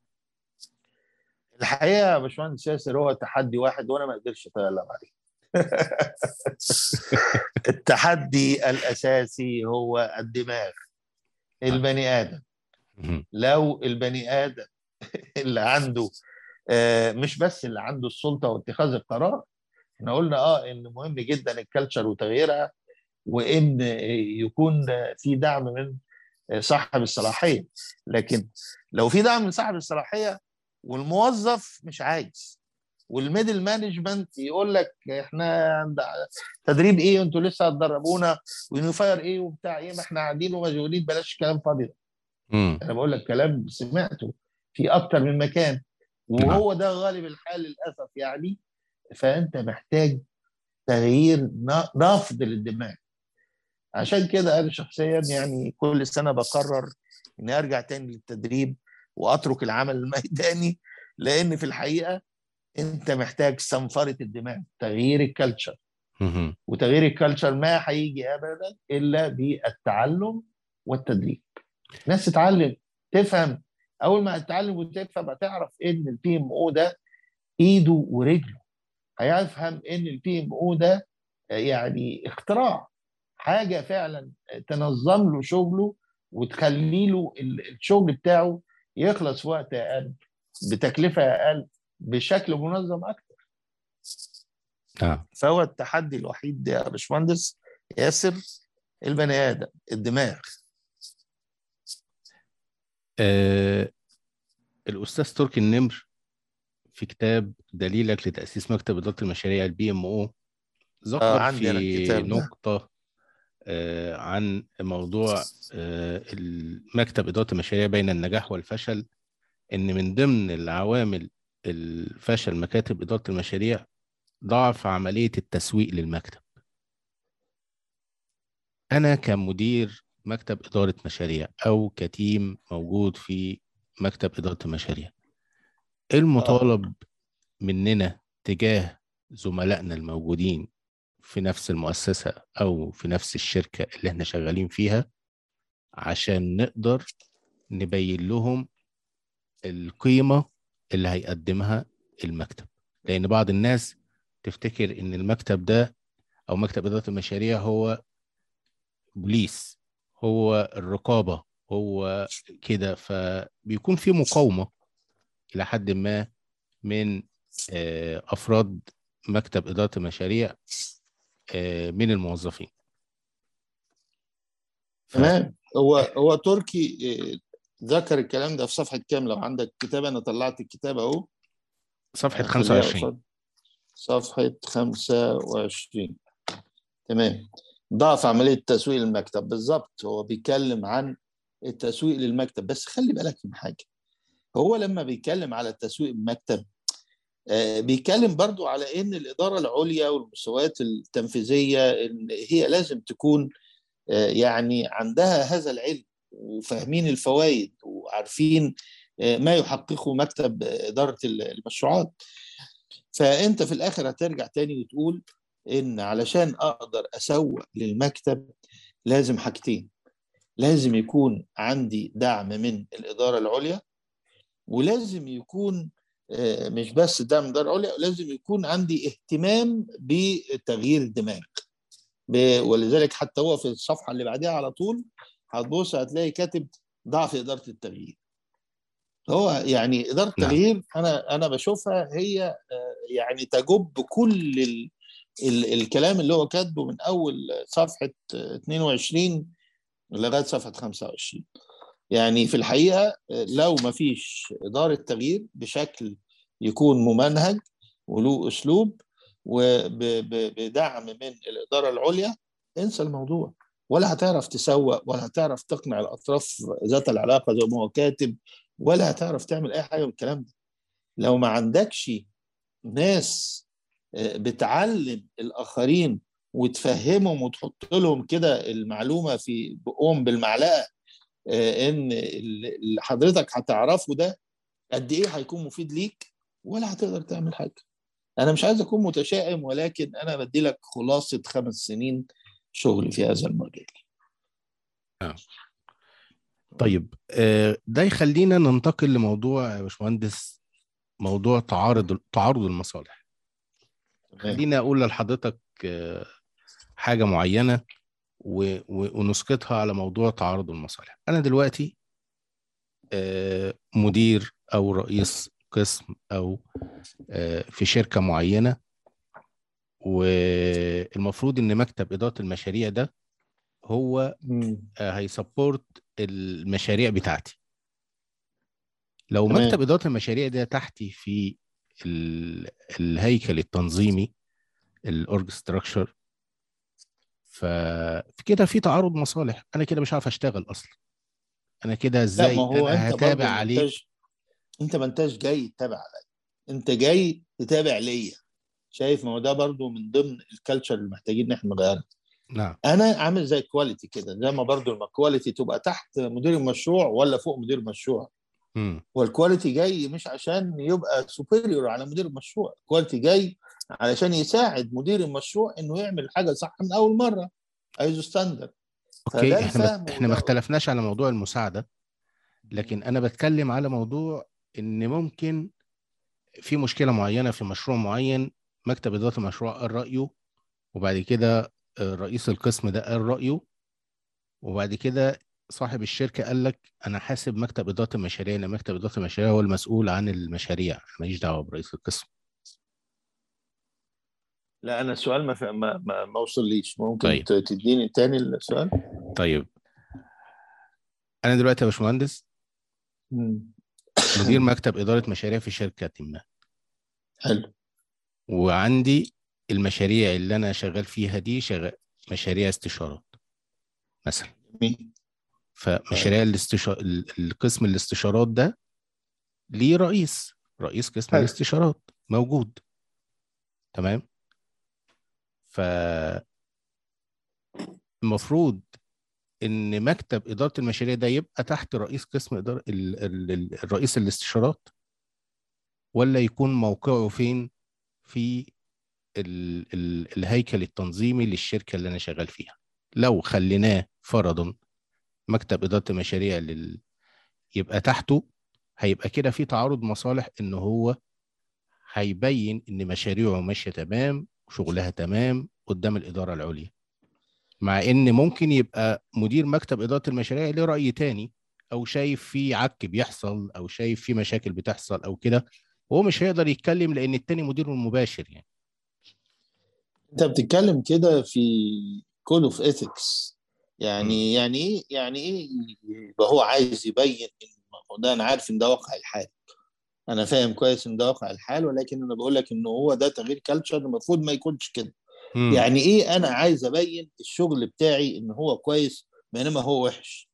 الحقيقة يا باشمهندس ياسر هو تحدي واحد وأنا ما قدرتش أتغلب عليه. التحدي الأساسي هو الدماغ البني آدم. لو البني آدم اللي عنده آه، مش بس اللي عنده السلطة واتخاذ القرار إحنا قلنا آه إن مهم جدا الكالتشر وتغييرها وإن يكون في دعم من صاحب الصلاحية. لكن لو في دعم من صاحب الصلاحية والموظف مش عايز. وال middle management يقول لك إحنا عند تدريب إيه؟ أنتوا لسه هتدربونا. و Unifier إيه وبتاع إيه؟ ما إحنا قاعدين ومشغولين. بلاش كلام فاضي. ده. أنا بقول لك كلام سمعته في أكتر من مكان. وهو ده غالب الحال للأسف يعني. فأنت محتاج تغيير نفض للدماغ. عشان كده أنا شخصيا يعني كل سنة بقرر إني أرجع تاني للتدريب. وأترك العمل الميداني لأن في الحقيقة أنت محتاج صنفرة الدماغ تغيير ال culture. وتغيير ال culture ما هيجي ابدا إلا بالتعلم والتدريب. ناس تتعلم تفهم. أول ما تتعلم وتفهم هتعرف إن ال PMO ده إيده ورجله. هيفهم إن البي ام أو ده يعني اختراع. حاجة فعلا تنظم له شغله وتخلي له ال- الشغل بتاعه يخلص وقت أقل بتكلفة أقل بشكل منظم أكتر. نعم فهو التحدي الوحيد يا باشمهندس ياسر البني آدم الدماغ. آه الأستاذ تركي النمر في كتاب دليلك لتأسيس مكتب إدارة المشاريع ال PMO ذكر آه، في ده. آه عن موضوع آه المكتب إدارة المشاريع بين النجاح والفشل إن من ضمن العوامل الفشل مكاتب إدارة المشاريع ضعف عملية التسويق للمكتب. أنا كمدير مكتب إدارة مشاريع أو كتيم موجود في مكتب إدارة المشاريع إيه المطالب مننا تجاه زملائنا الموجودين؟ في نفس المؤسسة أو في نفس الشركة اللي إحنا شغالين فيها عشان نقدر نبين لهم القيمة اللي هيقدمها المكتب. لأن بعض الناس تفتكر إن المكتب ده أو مكتب إدارة المشاريع هو بوليس هو الرقابة هو كده. فبيكون في مقاومة إلى حد ما من آه، أفراد مكتب إدارة المشاريع من الموظفين. تمام. هو هو تركي آه، ذكر الكلام ده في صفحة كام؟ لو عندك كتاب أنا طلعت الكتاب أهو. خليها 25 قصاد. صفحة 25 تمام. ضعف عملية تسويق المكتب. بالظبط هو بيتكلم عن التسويق للمكتب. بس خلي بالك من حاجة. هو لما بيتكلم على تسويق المكتب آه، بيتكلم برضو على إن الإدارة العليا والمستويات التنفيذية إن هي لازم تكون آه، يعني عندها هذا العلم وفاهمين الفوائد وعارفين آه، ما يحققه مكتب إدارة المشروعات. فأنت في الآخر هترجع تاني وتقول إن علشان أقدر أسوق للمكتب لازم حاجتين. لازم يكون عندي دعم من الإدارة العليا ولازم يكون آه، مش بس دعم الاداره العليا لازم يكون عندي اهتمام بتغيير الدماغ. ولذلك حتى هو في الصفحة اللي بعدها على طول هتبص هتلاقي كاتب ضعف إدارة التغيير. هو يعني إدارة نعم. التغيير أنا أنا بشوفها هي آه، يعني تجب كل ال ال الكلام اللي هو كاتبه من أول صفحة آه، 22 لغاية صفحة 25 يعني في الحقيقة لو ما فيش إدارة تغيير بشكل يكون ممنهج وله أسلوب وبدعم من الإدارة العليا انسى الموضوع. ولا هتعرف تسوق ولا هتعرف تقنع الأطراف ذات العلاقة زي ما هو كاتب ولا هتعرف تعمل أي حاجة من الكلام ده. لو ما عندكش ناس آه، بتعلم الآخرين وتفهمهم وتحط لهم كده المعلومة في بقهم بالمعلقة إن اللي حضرتك هتعرفه ده قد إيه هيكون مفيد ليك ولا هتقدر تعمل حاجة. أنا مش عايز أكون متشائم ولكن أنا بدي لك خلاصة خمس سنين شغل في هذا المجال. طيب آه، ده يخلينا ننتقل لموضوع يا باشمهندس موضوع تعارض تعارض المصالح. خليني أقول لحضرتك آه، حاجة معينة. و- ونسقطها على موضوع تعارض المصالح أنا دلوقتي آه، مدير أو رئيس قسم أو آه، في شركة معينة والمفروض إن مكتب إدارة المشاريع ده هو. آه، هي support المشاريع بتاعتي لو تمام. مكتب إدارة المشاريع ده تحتي في ال- الهيكل التنظيمي ال org structure ففي كده في تعارض مصالح. أنا كده مش عارف أشتغل أصلا. أنا كده لا إزاي ما هو أنا أنت هتابع عليه؟ أنت ما انتش جاي تتابع عليا. أنت جاي تتابع ليا. شايف؟ ما هو ده برضه من ضمن ال culture اللي محتاجين إن إحنا نغيرها. نعم. أنا عامل زي ال quality كده زي ما لما ال quality تبقى تحت مدير المشروع ولا فوق مدير المشروع. وال quality جاي مش عشان يبقى superior على مدير المشروع. ال quality جاي علشان يساعد مدير المشروع إنه يعمل حاجة صح من أول مرة. عايزه standard فده إحنا الفهم ما اختلفناش على موضوع المساعدة لكن أنا بتكلم على موضوع إن ممكن في مشكلة معينة في مشروع معين مكتب إدارة المشروع قال رأيه وبعد كده رئيس القسم ده قال رأيه وبعد كده صاحب الشركة قال لك أنا حاسب مكتب إدارة المشاريع لأن مكتب إدارة المشاريع هو المسؤول عن المشاريع ماليش دعوة برئيس القسم. لا أنا السؤال ما ما ما, ما وصليش ممكن طيب. تديني تاني السؤال؟ طيب. أنا دلوقتي يا باشمهندس. مدير مكتب إدارة مشاريع في شركة ما. حلو. وعندي المشاريع اللي أنا شغال فيها دي شغال مشاريع استشارات مثلا. فمشاريع الاستشار... القسم الاستشارات ده ليه رئيس. رئيس قسم. الاستشارات. موجود. تمام؟ ف المفروض إن مكتب إدارة المشاريع ده يبقى تحت رئيس قسم إدارة ال... ال... ال... الرئيس الاستشارات ولا يكون موقعه فين؟ في ال... ال... الهيكل التنظيمي للشركة اللي أنا شغال فيها. لو خليناه فرضا مكتب إدارة المشاريع لل... يبقى تحته هيبقى كده في تعارض مصالح إن هو هيبين إن مشاريعه ماشية تمام وشغلها تمام قدام الإدارة العليا. مع إن ممكن يبقى مدير مكتب إدارة المشاريع له رأي تاني أو شايف في عك بيحصل أو شايف في مشاكل بتحصل أو كده هو مش هيقدر يتكلم لأن التاني مديره المباشر يعني. أنت بتتكلم كده في code of ethics يعني يعني إيه يعني إيه يبقى هو عايز يبين ده أنا عارف إن ده واقع الحال. أنا فاهم كويس إن ده واقع الحال ولكن أنا بقول لك إن هو ده تغيير culture المفروض ما يكونش كده. مم. يعني إيه أنا عايز أبين الشغل بتاعي إن هو كويس بينما هو وحش؟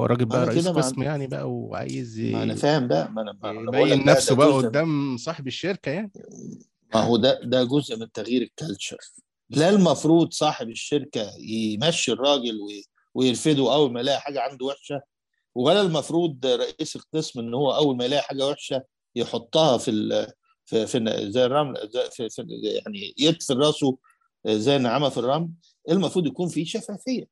هو الراجل بقى رئيس قسم يعني بقى وعايز ما أنا فاهم بقى ما أنا يبين نفسه بقى جزء- قدام صاحب الشركة يعني. ما هو ده ده جزء من تغيير ال culture لا المفروض صاحب الشركة يمشي الراجل وي- ويرفده أول ما يلاقي حاجة عنده وحشة ولا المفروض رئيس القسم إن هو أول ما يلاقي حاجة وحشة يحطها في ال في, في زي الرمل زي في, في يعني يدفن راسه زي النعامه في الرمل المفروض يكون في شفافية.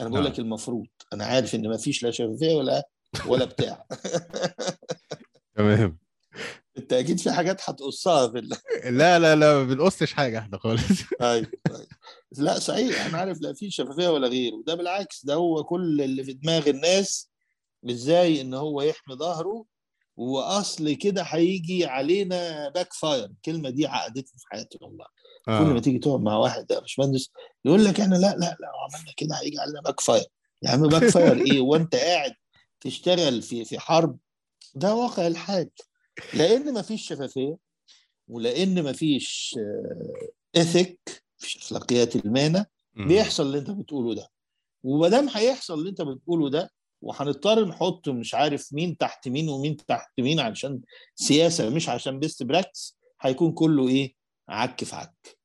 أنا بقول نعم. لك المفروض. أنا عارف إن ما فيش لا شفافية ولا ولا بتاع. تمام. أنت أكيد في حاجات هتقصها في ال... لا لا لا ما بنقصش حاجة إحنا خالص. أيوه. لا صحيح. أنا عارف لا في شفافية ولا غيره وده بالعكس ده هو كل اللي في دماغ الناس إزاي إن هو يحمي ظهره وأصل كده هيجي علينا backfire الكلمة دي عقدتني في حياتي والله. كل ما آه. تيجي تقعد مع واحد يا باشمهندس يقول لك إحنا لا لا لا لو عملنا كده هيجي علينا backfire يا عم backfire إيه؟ وأنت قاعد تشتغل في في حرب. ده واقع الحال. لأن مفيش شفافية ولأن مفيش ethic مفيش أخلاقيات المهنة. بيحصل اللي أنت بتقوله ده. وما دام هيحصل اللي أنت بتقوله ده وهنضطر نحط مش عارف مين تحت مين ومين تحت مين علشان سياسة مش عشان best practice هيكون كله إيه؟ عك في عك.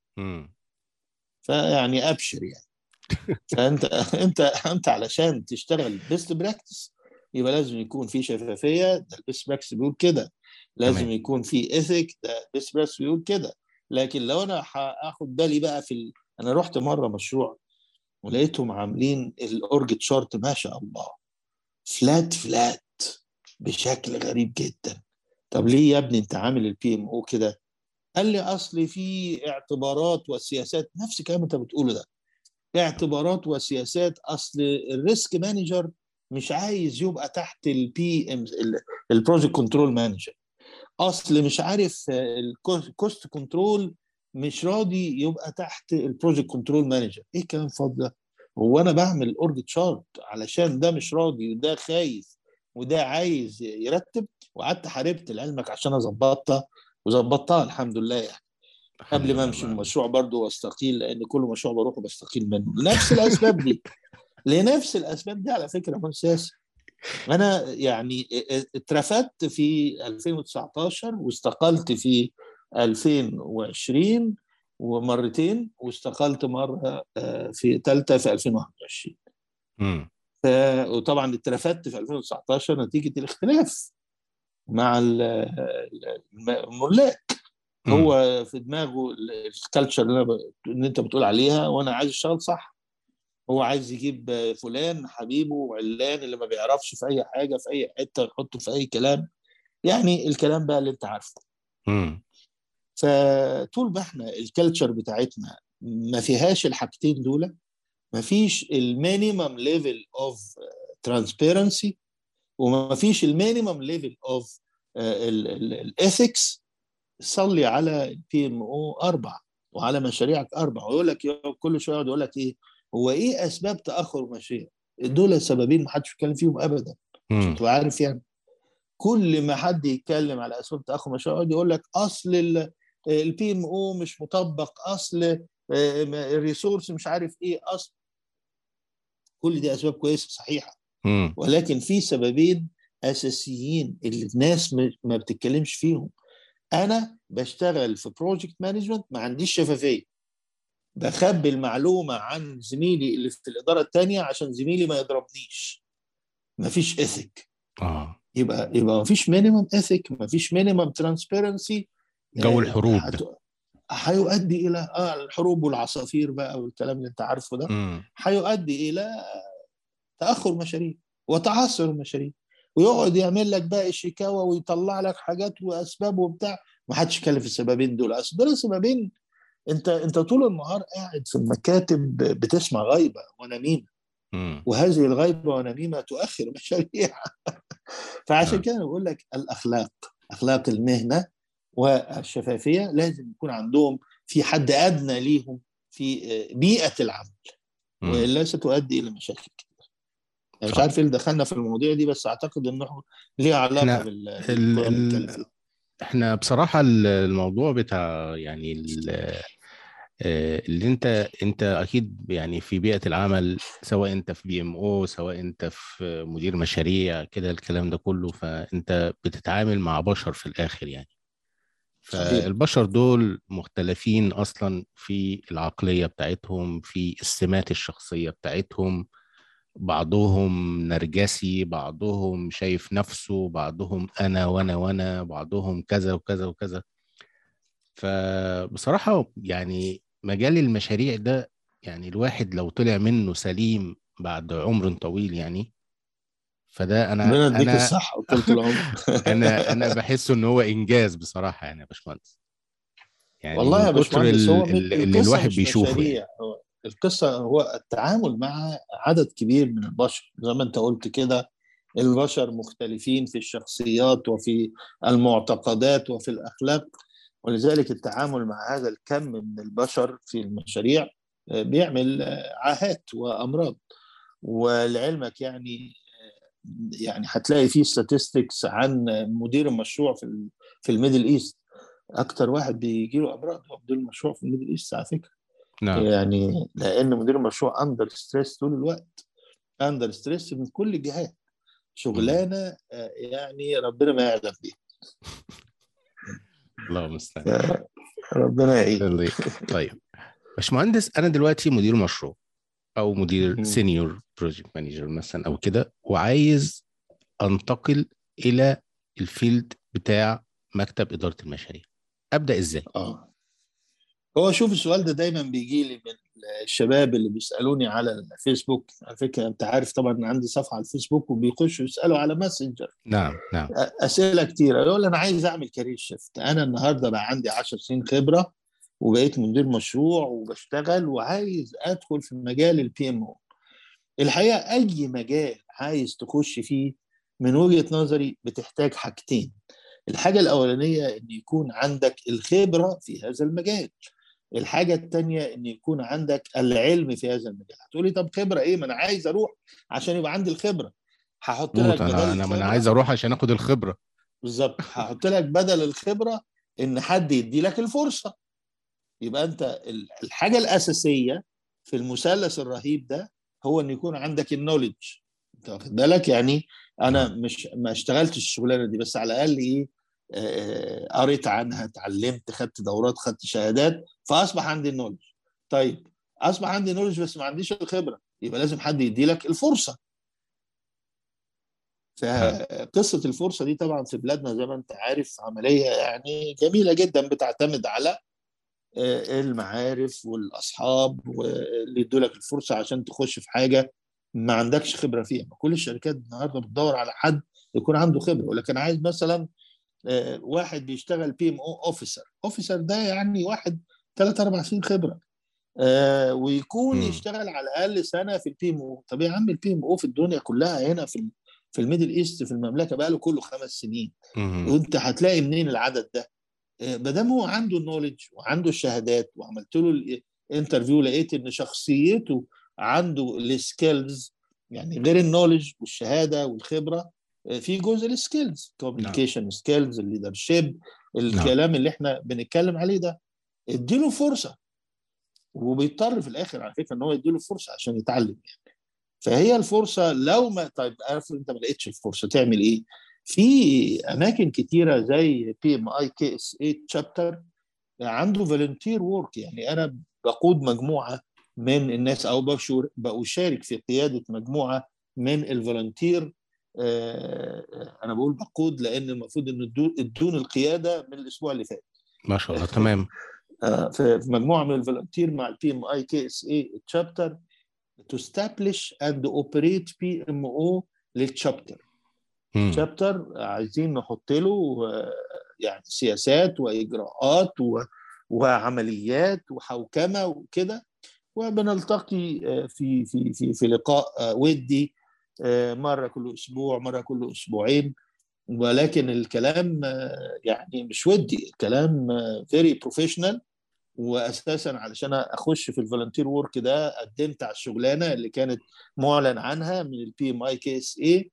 فيعني أبشر يعني. فأنت أنت أنت علشان تشتغل best practice يبقى لازم يكون في شفافية ده ال best practice بيقول كده. لازم. يكون في ethic ده ال best practice بيقول كده. لكن لو أنا هاخد بالي بقى في ال... أنا رحت مرة مشروع ولقيتهم عاملين ال org chart ما شاء الله. flat flat بشكل غريب جدا. طب ليه يا ابني أنت عامل ال PMO كده؟ قال لي أصل في اعتبارات وسياسات نفس الكلام أنت بتقوله ده. اعتبارات وسياسات أصل ال risk manager مش عايز يبقى تحت ال PM ال project control manager أصل مش عارف ال cost control مش راضي يبقى تحت ال project control manager إيه الكلام الفاضي ده؟ هو أنا بعمل org chart علشان ده مش راضي وده خايف وده عايز يرتب وقعدت حاربت لعلمك عشان أظبطها وظبطتها الحمد لله يعني. قبل ما أمشي. المشروع برضه وأستقيل لأن كل مشروع بروح بستقيل منه. لنفس الأسباب دي. لنفس الأسباب دي على فكرة يا سياسي. أنا يعني اترفدت في 2019 واستقلت في 2020 ومرتين واستقلت مرة آه، في ثالثه في 2021 مم. ف- وطبعا اترفدت في 2019 نتيجة الاختلاف مع ال- ال- الملاك. هو في دماغه ال culture اللي, أنا ب- اللي أنت بتقول عليها وأنا عايز اشتغل صح هو عايز يجيب فلان حبيبه وعلان اللي ما بيعرفش في أي حاجة في أي حتة يحطه في أي كلام يعني الكلام بقى اللي أنت عارفه مم. فطول ما إحنا ال culture بتاعتنا ما فيهاش الحاجتين دول ما فيش ال minimum level of transparency وما فيش ال minimum level of ال ethics صلي على ال PMO أربع وعلى مشاريعك أربع ويقول لك كل شوية يقعد يقول لك إيه؟ هو إيه أسباب تأخر المشاريع؟ دول سببين ما حدش بيتكلم فيهم ابدا. تبقى عارف يعني. كل ما حد يتكلم على أسباب تأخر المشاريع يقعد يقول لك أصل ال PMO مش مطبق أصل آه، ال resource مش عارف إيه اصل كل دي أسباب كويسة صحيحة. ولكن في سببين أساسيين اللي الناس ما بتتكلمش فيهم. أنا بشتغل في project management ما عنديش شفافية. بخبي المعلومة عن زميلي اللي في الإدارة الثانية عشان زميلي ما يضربنيش. ما فيش ethic آه. يبقى يبقى ما فيش minimum ethic ما فيش minimum transparency جو الحروب ده. هيؤدي إلى آه الحروب والعصافير بقى والكلام اللي أنت عارفه ده. هيؤدي إلى تأخر مشاريع وتعثر المشاريع ويقعد يعمل لك بقى شيكاوى ويطلع لك حاجات وأسباب وبتاع ما حدش يتكلم في السببين دول اصل دول سببين أنت أنت طول النهار قاعد في المكاتب بتسمع غيبه ونميمه. وهذه الغيبه ونميمه تؤخر المشاريع فعشان نعم. كده بقول لك الأخلاق أخلاق المهنة والشفافية لازم يكون عندهم في حد أدنى ليهم في بيئة العمل. والا ستؤدي إلى مشاكل كتير يعني مش. عارف إيه اللي دخلنا في المواضيع دي بس أعتقد إنه ليه علاقة بال ال-. إحنا بصراحة ال- الموضوع بتاع يعني آه، اللي أنت أنت أكيد يعني في بيئة العمل سواء أنت في بي إم أو سواء أنت في مدير مشاريع كده الكلام ده كله فأنت بتتعامل مع بشر في الآخر يعني. فالبشر دول مختلفين أصلا في العقلية بتاعتهم في السمات الشخصية بتاعتهم. بعضهم نرجسي بعضهم شايف نفسه بعضهم أنا وأنا وأنا بعضهم كذا وكذا وكذا. فبصراحة يعني مجال المشاريع ده يعني الواحد لو طلع منه سليم بعد عمر طويل يعني فده أنا ربنا يديك الصحة وطولة العمر أنا أنا بحس إن هو إنجاز بصراحة يعني يا باشمهندس. يعني والله يا باشمهندس هو ال- اللي الواحد بيشوفه يعني. القصة هو التعامل مع عدد كبير من البشر. زي ما أنت قلت كده البشر مختلفين في الشخصيات وفي المعتقدات وفي الأخلاق ولذلك التعامل مع هذا الكم من البشر في المشاريع آه، بيعمل آه، عاهات وأمراض. ولعلمك يعني يعني هتلاقي فيه statistics عن مدير المشروع في في ال Middle East. أكتر واحد بيجي له أمراض هو مدير المشروع في ال Middle East على فكرة. نعم. يعني لأن مدير المشروع under stress طول الوقت. under stress من كل الجهات شغلانة آه، يعني ربنا ما يعلم بيها. الله المستعان ربنا يعين. طيب. باشمهندس أنا دلوقتي مدير مشروع. أو مدير. senior project manager مثلا أو كده وعايز أنتقل إلى ال field بتاع مكتب إدارة المشاريع. أبدأ إزاي؟ آه. هو شوف السؤال ده دايما بيجي لي من الشباب اللي بيسألوني على الفيسبوك. على فكرة أنت عارف طبعا عندي صفحة على الفيسبوك وبيخشوا يسألوا على ماسنجر نعم نعم. أسئلة كتيرة. يقول أنا عايز أعمل career shift أنا النهارده بقى عندي 10 سنين خبرة. وبقيت مدير مشروع وبشتغل وعايز أدخل في مجال البي ام أو الحقيقة أي مجال عايز تخش فيه من وجهة نظري بتحتاج حاجتين. الحاجة الأولانية إن يكون عندك الخبرة في هذا المجال. الحاجة الثانية إن يكون عندك العلم في هذا المجال. هتقولي طب خبرة إيه؟ ما أنا عايز أروح عشان يبقى عندي الخبرة. هحط لك بدل أنا الخبرة- عايز أروح عشان آخد الخبرة. بالظبط. هحط لك بدل الخبرة إن حد يدي لك الفرصة. يبقى انت ال- الحاجة الأساسية في المثلث الرهيب ده هو إن يكون عندك النولج أنت واخد بالك؟ يعني أنا مش ما اشتغلتش الشغلانة دي بس على الأقل إيه قريت عنها اتعلمت خدت دورات خدت شهادات فأصبح عندي النولج طيب أصبح عندي نولج بس ما عنديش الخبرة. يبقى لازم حد يدي لك الفرصة. فقصة الفرصة دي طبعا في بلادنا زي ما أنت عارف عملية يعني جميلة جدا بتعتمد على المعارف والأصحاب واللي يدوا لك الفرصة عشان تخش في حاجة ما عندكش خبرة فيها. كل الشركات النهارده بتدور على حد يكون عنده خبرة. ولكن عايز مثلا آه، واحد بيشتغل PMO officer officer ده يعني واحد ثلاث أربع سنين خبرة. آه، ويكون مم. يشتغل على الأقل سنة في ال PMO طب يا عم ال PMO في الدنيا كلها هنا في في ال Middle East في المملكة بقى له كله خمس سنين. مهم. وأنت هتلاقي منين العدد ده؟ ما دام هو عنده ال knowledge وعنده الشهادات وعملت له ال interview لقيت إن شخصيته عنده ال skills يعني غير ال knowledge والشهادة والخبرة آه، في جزء ال skills communication skills ال leadership الكلام اللي إحنا بنتكلم عليه ده. اديله فرصة. وبيضطر في الآخر على فكرة إن هو يديله فرصة عشان يتعلم يعني. فهي الفرصة لو ما طيب عارف أنت ما لقيتش الفرصة تعمل إيه؟ في أماكن كتيرة زي بي ام اي كي اس 8 شابتر عنده volunteer work يعني أنا بقود مجموعة من الناس أو بشارك في قيادة مجموعة من ال volunteer آه، أنا بقول بقود لأن المفروض ان ادو- ادون القيادة من الأسبوع اللي فات. ما شاء الله تمام. آه، في مجموعة من ال volunteer مع ال PMI KSA chapter to establish and operate PMO لل chapter مم. chapter عايزين نحط له آه، يعني سياسات وإجراءات وعمليات وحوكمة وكده وبنلتقي آه، في في في في لقاء آه، ودي مرة كل أسبوع مرة كل أسبوعين. ولكن الكلام يعني مش ودي الكلام very professional واساسا علشان أخش في ال volunteer work ده قدمت على الشغلانة اللي كانت معلن عنها من ال PMI KSA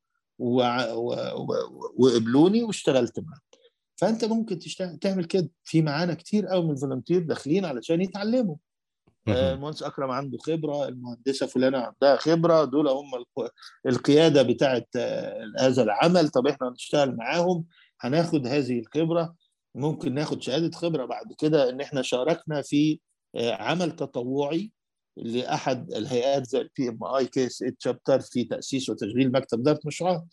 وقبلوني واشتغلت معاهم فأنت ممكن تشتغل تعمل كده في معانا كتير قوي من ال volunteer داخلين علشان يتعلموا. آه،. المهندس أكرم عنده خبرة المهندسة فلانة عندها خبرة دول هم الق- القيادة بتاعه آه، هذا العمل. طب إحنا هنشتغل معاهم هناخد هذه الخبرة. ممكن ناخد شهادة خبرة بعد كده إن إحنا شاركنا في آه، عمل تطوعي لأحد الهيئات زي ال PMI KSA chapter في تأسيس وتشغيل مكتب اداره مشروعات.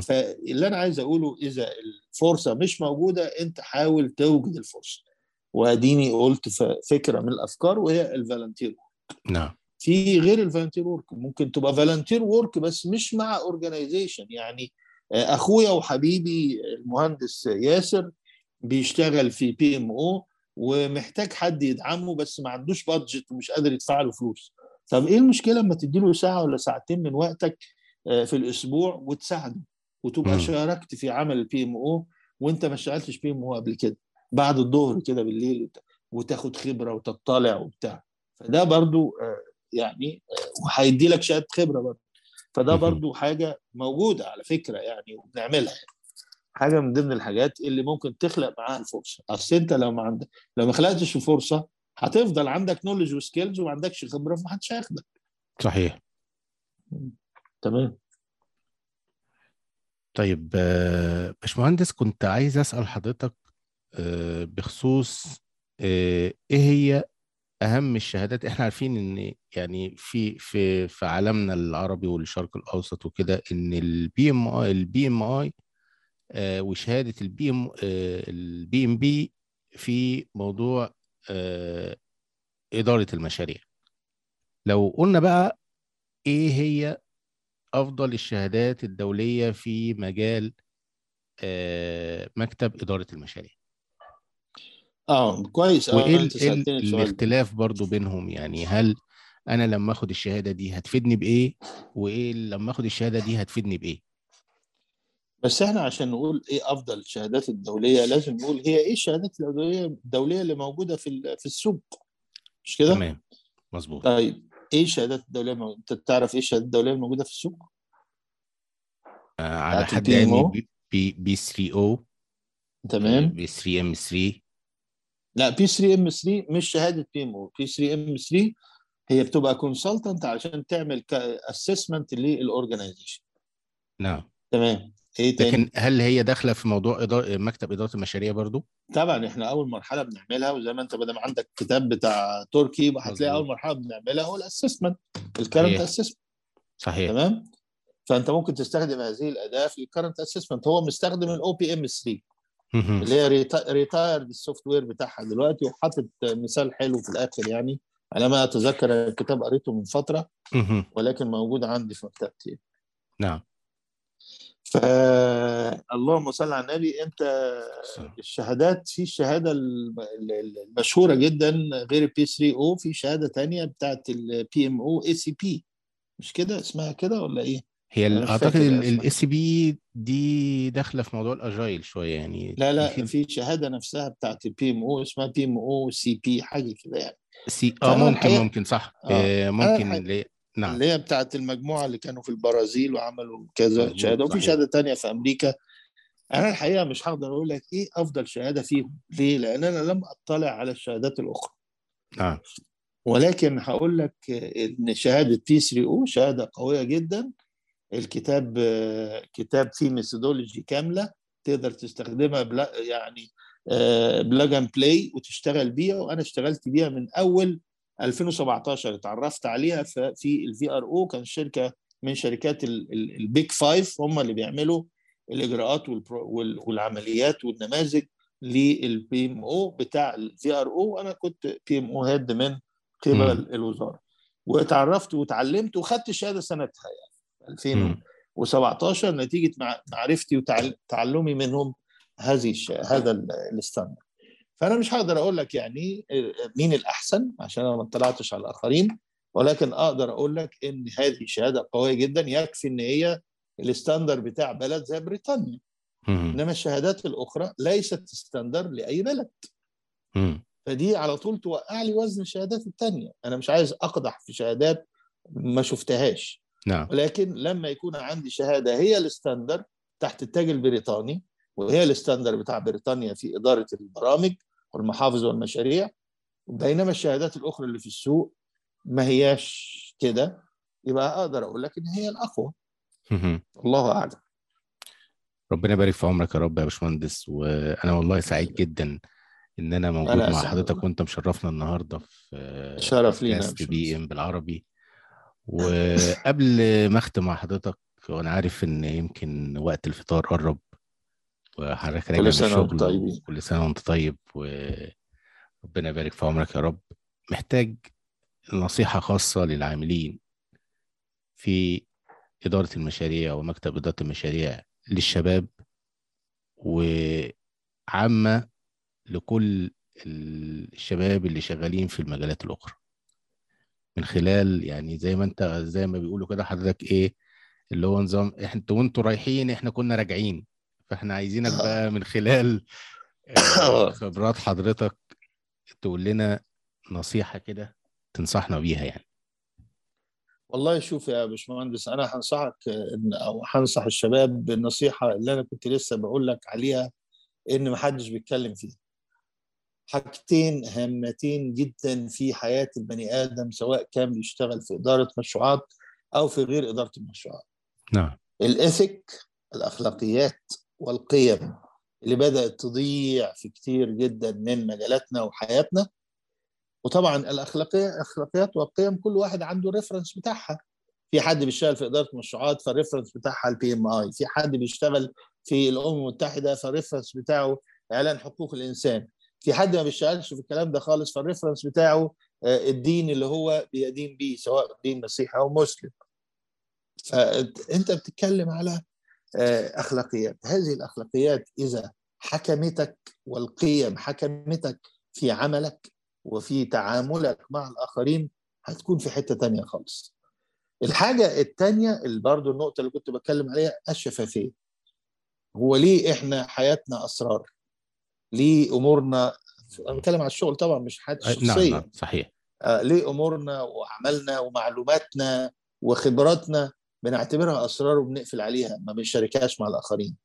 فاللي أنا عايز أقوله إذا الفرصة مش موجودة أنت حاول توجد الفرصة. وأديني قلت فكرة من الأفكار وهي ال volunteer نعم. في غير ال volunteer work ممكن تبقى volunteer work بس مش مع organization يعني آه، أخويا وحبيبي المهندس ياسر بيشتغل في PMO ومحتاج حد يدعمه بس ما عندوش budget ومش قادر يدفع له فلوس طب إيه المشكلة اما تديله ساعة ولا ساعتين من وقتك آه، في الأسبوع وتساعده وتبقى. شاركت في عمل ال PMO وأنت ما اشتغلتش PMO قبل كده بعد الظهر كده بالليل وت- وتاخد خبرة وتطلع وبتاع فده برضو آه، يعني آه، وهيدي لك شهادة خبرة برضو فده. برضو حاجة موجودة على فكرة يعني وبنعملها يعني. حاجة من ضمن الحاجات اللي ممكن تخلق معاها الفرصة. أصل أنت لو ما عندك لو ما خلقتش الفرصه هتفضل عندك نولج وسكيلز وما عندكش خبرة فمحدش هياخدك. صحيح. تمام. طيب آه، باشمهندس كنت عايز أسأل حضرتك آه، بخصوص آه، إيه هي أهم الشهادات؟ إحنا عارفين إن يعني في في في عالمنا العربي والشرق الأوسط وكده إن ال PMI ال PMI وشهادة ال PM ال PMP في موضوع آه، إدارة المشاريع. لو قلنا بقى إيه هي أفضل الشهادات الدولية في مجال آه، مكتب إدارة المشاريع؟ آه كويس. آه وإيه الاختلاف برضو بينهم؟ يعني هل أنا لما آخد الشهادة دي هتفيدني بإيه؟ وإيه لما آخد الشهادة دي هتفيدني بإيه؟ بس إحنا عشان نقول إيه افضل الشهادات الدولية لازم نقول هي إيه الشهادات الدولية الدولية اللي موجودة في في السوق. مش كده؟ تمام. مظبوط. طيب إيه الشهادات الدولية انت تعرف إيه الشهادات الدولية الموجودة في السوق؟ آه، على حد علمي P P P3O. تمام. P3M3 لا P3M3 مش شهادة PMO. P3M3 هي بتبقى consultant علشان تعمل assessment لل organization نعم. تمام. إيه تاني؟ لكن هل هي داخلة في موضوع إدارة مكتب إدارة المشاريع برضو طبعا إحنا أول مرحلة بنعملها وزي ما أنت بدل عندك كتاب بتاع تركي هتلاقي. أول مرحلة بنعملها هو ال assessment ال current. assessment صحيح تمام فأنت ممكن تستخدم هذه الاداه في ال current assessment هو مستخدم ال OPM3 مهم. اللي هي retired ال software بتاعها دلوقتي وحاطط مثال حلو في الآخر يعني على ما أتذكر الكتاب قريته من فترة. ولكن موجود عندي في مكتبتي نعم فاللهم صل على النبي انت الشهادات في الشهادة الم- ال- المشهورة جدا غير ال P3O في شهادة تانية بتاعت ال PMO ICP مش كده اسمها كده ولا إيه؟ هي أعتقد اسمها. ال SPD داخلة في موضوع ال agile شوية يعني لا لا في شهاده نفسها بتاعت ال PMO اسمها PMO CP حاجة كده يعني سي آه ممكن الحقيقة- ممكن صح آه. آه ممكن نعم. اللي هي بتاعت المجموعة اللي كانوا في البرازيل وعملوا كذا شهادة. وفي. شهادة تانية في أمريكا. أنا الحقيقة مش هقدر أقول لك إيه أفضل شهادة فيهم. ليه؟ لأن أنا لم أطلع على الشهادات الأخرى. نعم. ولكن هقول لك إن شهادة P3O شهادة قوية جدا. الكتاب كتاب فيه methodology كاملة تقدر تستخدمها بلا يعني plug and play وتشتغل بيها. وأنا اشتغلت بيها من أول 2017 اتعرفت عليها في ال VRO كان شركة من شركات ال Big Five هم اللي بيعملوا الإجراءات والعمليات والنماذج لل PMO بتاع ال VRO وأنا كنت PMO head من قبل الوزارة. واتعرفت وتعلمت وخدت الشهاده سنتها يعني. 2017 نتيجة مع- معرفتي وتعلمي منهم هذه. هذا ال- ال standard فأنا مش هقدر أقول لك يعني مين الأحسن عشان أنا ما اطلعتش على الآخرين ولكن أقدر أقول لك إن هذه شهادة قوية جدا يكفي إن هي ال standard بتاع بلد زي بريطانيا. إنما الشهادات الأخرى ليست standard لأي بلد. فدي على طول توقع لي وزن الشهادات التانية. أنا مش عايز أقدح في شهادات ما شفتهاش. نعم. ولكن لما يكون عندي شهادة هي ال standard تحت التاج البريطاني وهي ال standard بتاع بريطانيا في إدارة البرامج والمحافظ والمشاريع. بينما الشهادات الأخرى اللي في السوق ما هياش كده. يبقى أقدر أقول لك إن هي الأقوى. الله أعلم. ربنا يبارك في عمرك يا رب يا باشمهندس. وأنا والله سعيد جدا إن أنا موجود أنا مع حضرتك. وأنت مشرفنا النهارده في شرف لينا بي. إم بالعربي. وقبل ما أختم مع حضرتك وأنا عارف إن يمكن وقت الفطار قرب. وحضرتك راجع من كل سنة الشغل طيبين. وكل سنة وأنت طيب وربنا يبارك في عمرك يا رب. محتاج نصيحة خاصة للعاملين في إدارة المشاريع ومكتب إدارة المشاريع للشباب وعامة لكل الشباب اللي شغالين في المجالات الأخرى. من خلال يعني زي ما أنت زي ما بيقولوا كده حضرتك إيه اللي هو نظام أنتوا وأنتوا رايحين إحنا كنا راجعين. فاحنا عايزينك آه. بقى من خلال آه، خبرات حضرتك تقول لنا نصيحة كده تنصحنا بيها يعني. والله شوف يا باشمهندس أنا هنصحك إن أو هنصح الشباب بالنصيحة اللي أنا كنت لسه بقول لك عليها إن ما حدش بيتكلم فيها. حاجتين هامتين جدا في حياة البني آدم سواء كان بيشتغل في إدارة مشروعات أو في غير إدارة المشروعات. نعم. الاثيك الأخلاقيات والقيم اللي بدأت تضيع في كتير جدا من مجالاتنا وحياتنا. وطبعا الاخلاقيه الأخلاقيات والقيم كل واحد عنده reference بتاعها. في حد بيشتغل في إدارة مشروعات فال reference بتاعها ال PMI في حد بيشتغل في الأمم المتحدة فال reference بتاعه إعلان حقوق الإنسان. في حد ما بيشتغلش في الكلام ده خالص فال reference بتاعه الدين اللي هو بيدين بيه سواء دين مسيحي أو مسلم. فانت بتتكلم على أخلاقيات. هذه الأخلاقيات إذا حكمتك والقيم حكمتك في عملك وفي تعاملك مع الآخرين هتكون في حتة تانية خالص. الحاجة التانية اللي برضو النقطة اللي كنت بتكلم عليها الشفافية. هو ليه إحنا حياتنا أسرار؟ ليه أمورنا أنا بتكلم على الشغل طبعا مش حياتي الشخصيه نعم نعم صحيح. آه ليه أمورنا وأعمالنا ومعلوماتنا وخبراتنا بنعتبرها أسرار وبنقفل عليها ما بنشاركهاش مع الآخرين.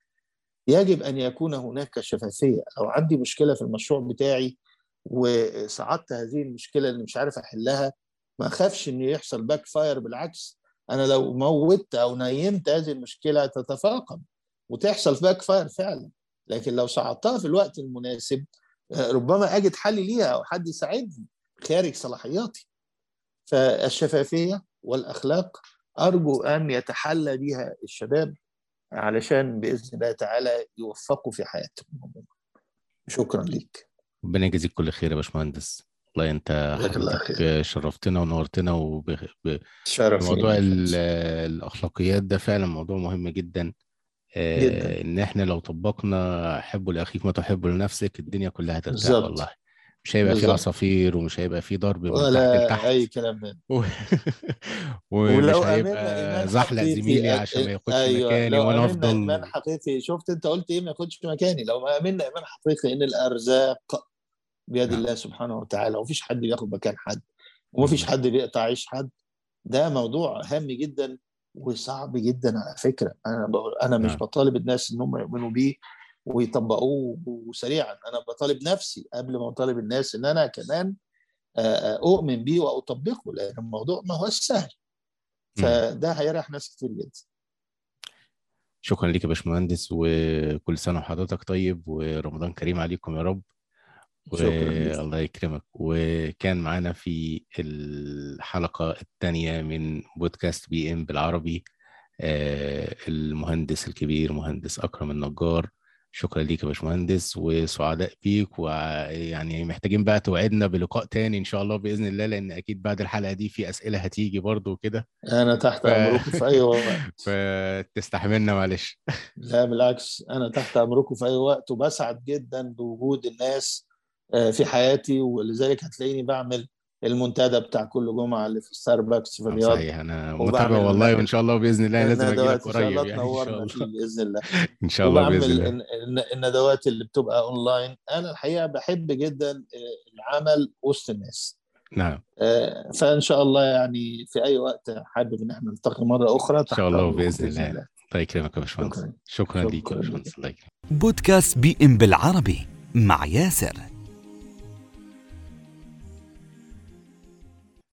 يجب أن يكون هناك شفافية. لو عندي مشكلة في المشروع بتاعي وصعدت هذه المشكلة اللي مش عارف أحلها ما أخافش إن يحصل backfire بالعكس أنا لو موتت أو نيمت هذه المشكلة تتفاقم وتحصل backfire فعلا. لكن لو صعدتها في الوقت المناسب ربما أجد حل ليها أو حد يساعدني خارج صلاحياتي. فالشفافية والأخلاق أرجو أن يتحلى بها الشباب علشان بإذن الله تعالى يوفقوا في حياتهم. شكرا ليك. ربنا يجزيك كل خير يا باشمهندس. والله أنت حضرتك شرفتنا ونورتنا وب... ب... موضوع الأخلاقيات ده فعلا موضوع مهم جدا. آه إن إحنا لو طبقنا حبوا لأخيك ما تحب لنفسك الدنيا كلها هترتاح والله. مش هيبقى في عصافير ومش هيبقى في ضرب من ولا تحت لتحت. أي كلام من و... ومش هيبقى زحلق زميلي عشان ما ياخدش أيوة. مكاني وأنا أفضل إيمان حقيقي. شفت أنت قلت إيه؟ ما ياخدش مكاني. لو امنا إيمان حقيقي إن الأرزاق بيد نعم. الله سبحانه وتعالى. ومفيش حد بياخد مكان حد. ومفيش حد بيقطع عيش حد. ده موضوع هام جدا وصعب جدا على فكرة. أنا بقول أنا مش نعم. بطالب الناس إن هم يؤمنوا بيه. ويطبقوه سريعا. أنا بطالب نفسي قبل ما أطالب الناس إن أنا كمان آه، أؤمن بيه واطبقه لأن الموضوع ما هو سهل. فده هيريح ناس كتير جدا. شكرا ليك يا باشمهندس وكل سنة وحضرتك طيب ورمضان كريم عليكم يا رب. شكرا ليك. والله يكرمك. وكان معانا في الحلقة الثانية من بودكاست بي إم بالعربي آه، المهندس الكبير مهندس أكرم النجار. شكرا ليك يا باشمهندس وسعداء بيك ويعني محتاجين بقى توعدنا بلقاء تاني إن شاء الله بإذن الله لأن أكيد بعد الحلقة دي في أسئلة هتيجي برضو وكده. أنا تحت ف- أمركم في أي وقت. فتستحملنا معلش. لا بالعكس أنا تحت أمركم في أي وقت وبسعد جدا بوجود الناس آه، في حياتي ولذلك هتلاقيني بعمل المنتدى بتاع كل جمعة اللي في ستاربكس في الرياض. صحيح أنا متابع والله وإن شاء الله بإذن الله لازم أجي لك إن شاء الله قريب يعني إن شاء فيه الله. بإذن الله. إن شاء الله بإذن الله. الن- الن- الندوات اللي بتبقى أونلاين. أنا الحقيقة بحب جدا آه، العمل وسط الناس. نعم. آه، فإن شاء الله يعني في أي وقت حابب إن إحنا نلتقي مرة أخرى إن شاء الله بإذن الله. الله. يكرمك يا باشمهندس شكرا. شكرا ليك يا باشمهندس الله يكرمك. بودكاست بي إم بالعربي مع ياسر.